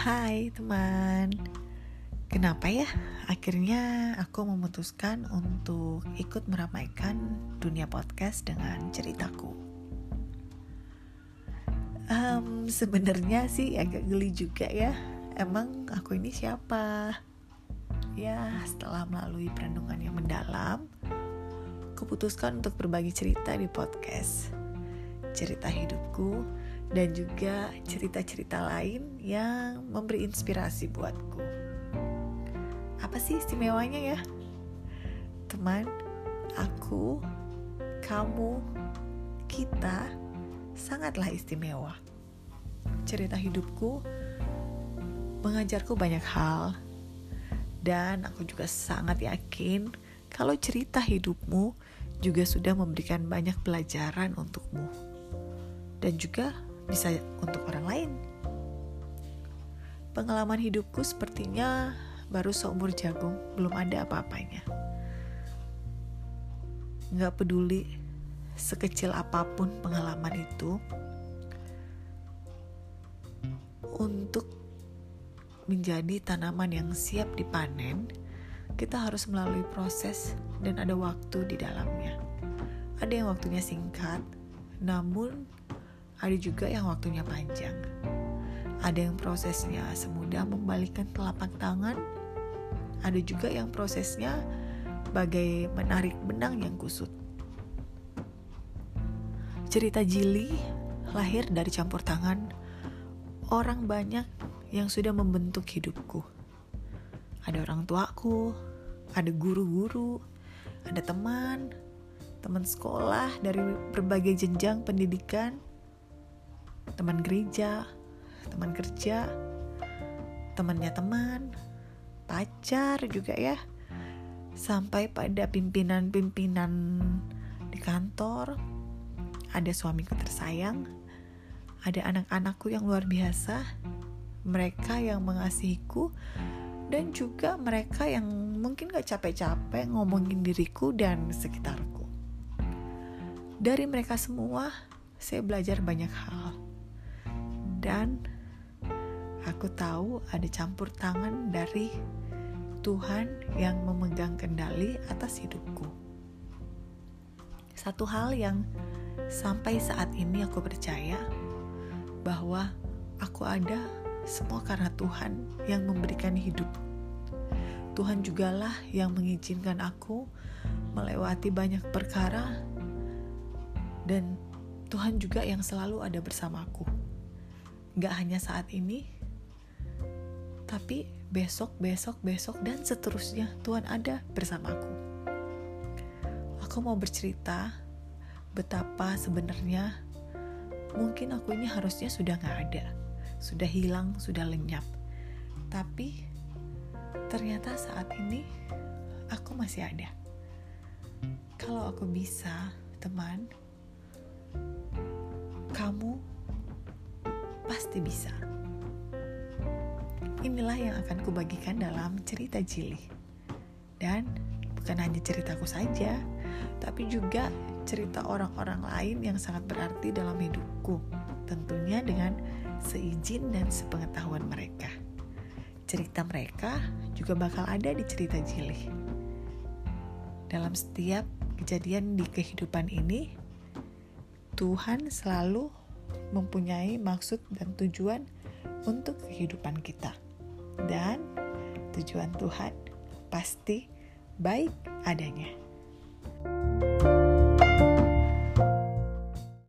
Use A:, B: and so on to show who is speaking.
A: Hai teman. Kenapa ya? Akhirnya aku memutuskan untuk ikut meramaikan dunia podcast dengan ceritaku. Um, Sebenarnya sih agak geli juga ya. Emang aku ini siapa? Ya setelah melalui perenungan yang mendalam Kuputuskan untuk berbagi cerita di podcast. Cerita hidupku dan juga cerita-cerita lain yang memberi inspirasi buatku. Apa sih istimewanya ya? Teman, aku, kamu, kita sangatlah istimewa. Cerita hidupku mengajarku banyak hal dan aku juga sangat yakin kalau cerita hidupmu juga sudah memberikan banyak pelajaran untukmu. Dan juga bisa untuk orang lain. Pengalaman hidupku sepertinya baru seumur jagung, belum ada apa-apanya. Gak peduli sekecil apa pun pengalaman itu, untuk menjadi tanaman yang siap dipanen, kita harus melalui proses dan ada waktu di dalamnya. Ada yang waktunya singkat, namun ada juga yang waktunya panjang. Ada yang prosesnya semudah membalikkan telapak tangan. Ada juga yang prosesnya bagai menarik benang yang kusut. Cerita Jili lahir dari campur tangan orang banyak yang sudah membentuk hidupku. Ada orang tuaku, ada guru-guru, ada teman, teman sekolah dari berbagai jenjang pendidikan, teman gereja, teman kerja, temannya teman, pacar juga ya. Sampai pada pimpinan-pimpinan di kantor, ada suamiku tersayang, ada anak-anakku yang luar biasa, mereka yang mengasihiku, dan juga mereka yang mungkin gak capek-capek ngomongin diriku dan sekitarku. Dari mereka semua, saya belajar banyak hal dan aku tahu ada campur tangan dari Tuhan yang memegang kendali atas hidupku. Satu hal yang sampai saat ini aku percaya bahwa aku ada semua karena Tuhan yang memberikan hidup. Tuhan jugalah yang mengizinkan aku melewati banyak perkara dan Tuhan juga yang selalu ada bersamaku. Gak hanya saat ini, tapi besok, besok, besok, dan seterusnya Tuhan ada bersamaku. Aku mau bercerita betapa sebenarnya mungkin aku ini harusnya sudah gak ada, sudah hilang, sudah lenyap. Tapi ternyata saat ini aku masih ada. Kalau aku bisa, teman, kamu pasti bisa. Inilah yang akan kubagikan dalam cerita Jili. Dan bukan hanya ceritaku saja, tapi juga cerita orang-orang lain yang sangat berarti dalam hidupku. Tentunya dengan seizin dan sepengetahuan mereka. Cerita mereka juga bakal ada di cerita Jili. Dalam setiap kejadian di kehidupan ini, Tuhan selalu mempunyai maksud dan tujuan untuk kehidupan kita. Dan tujuan Tuhan pasti baik adanya.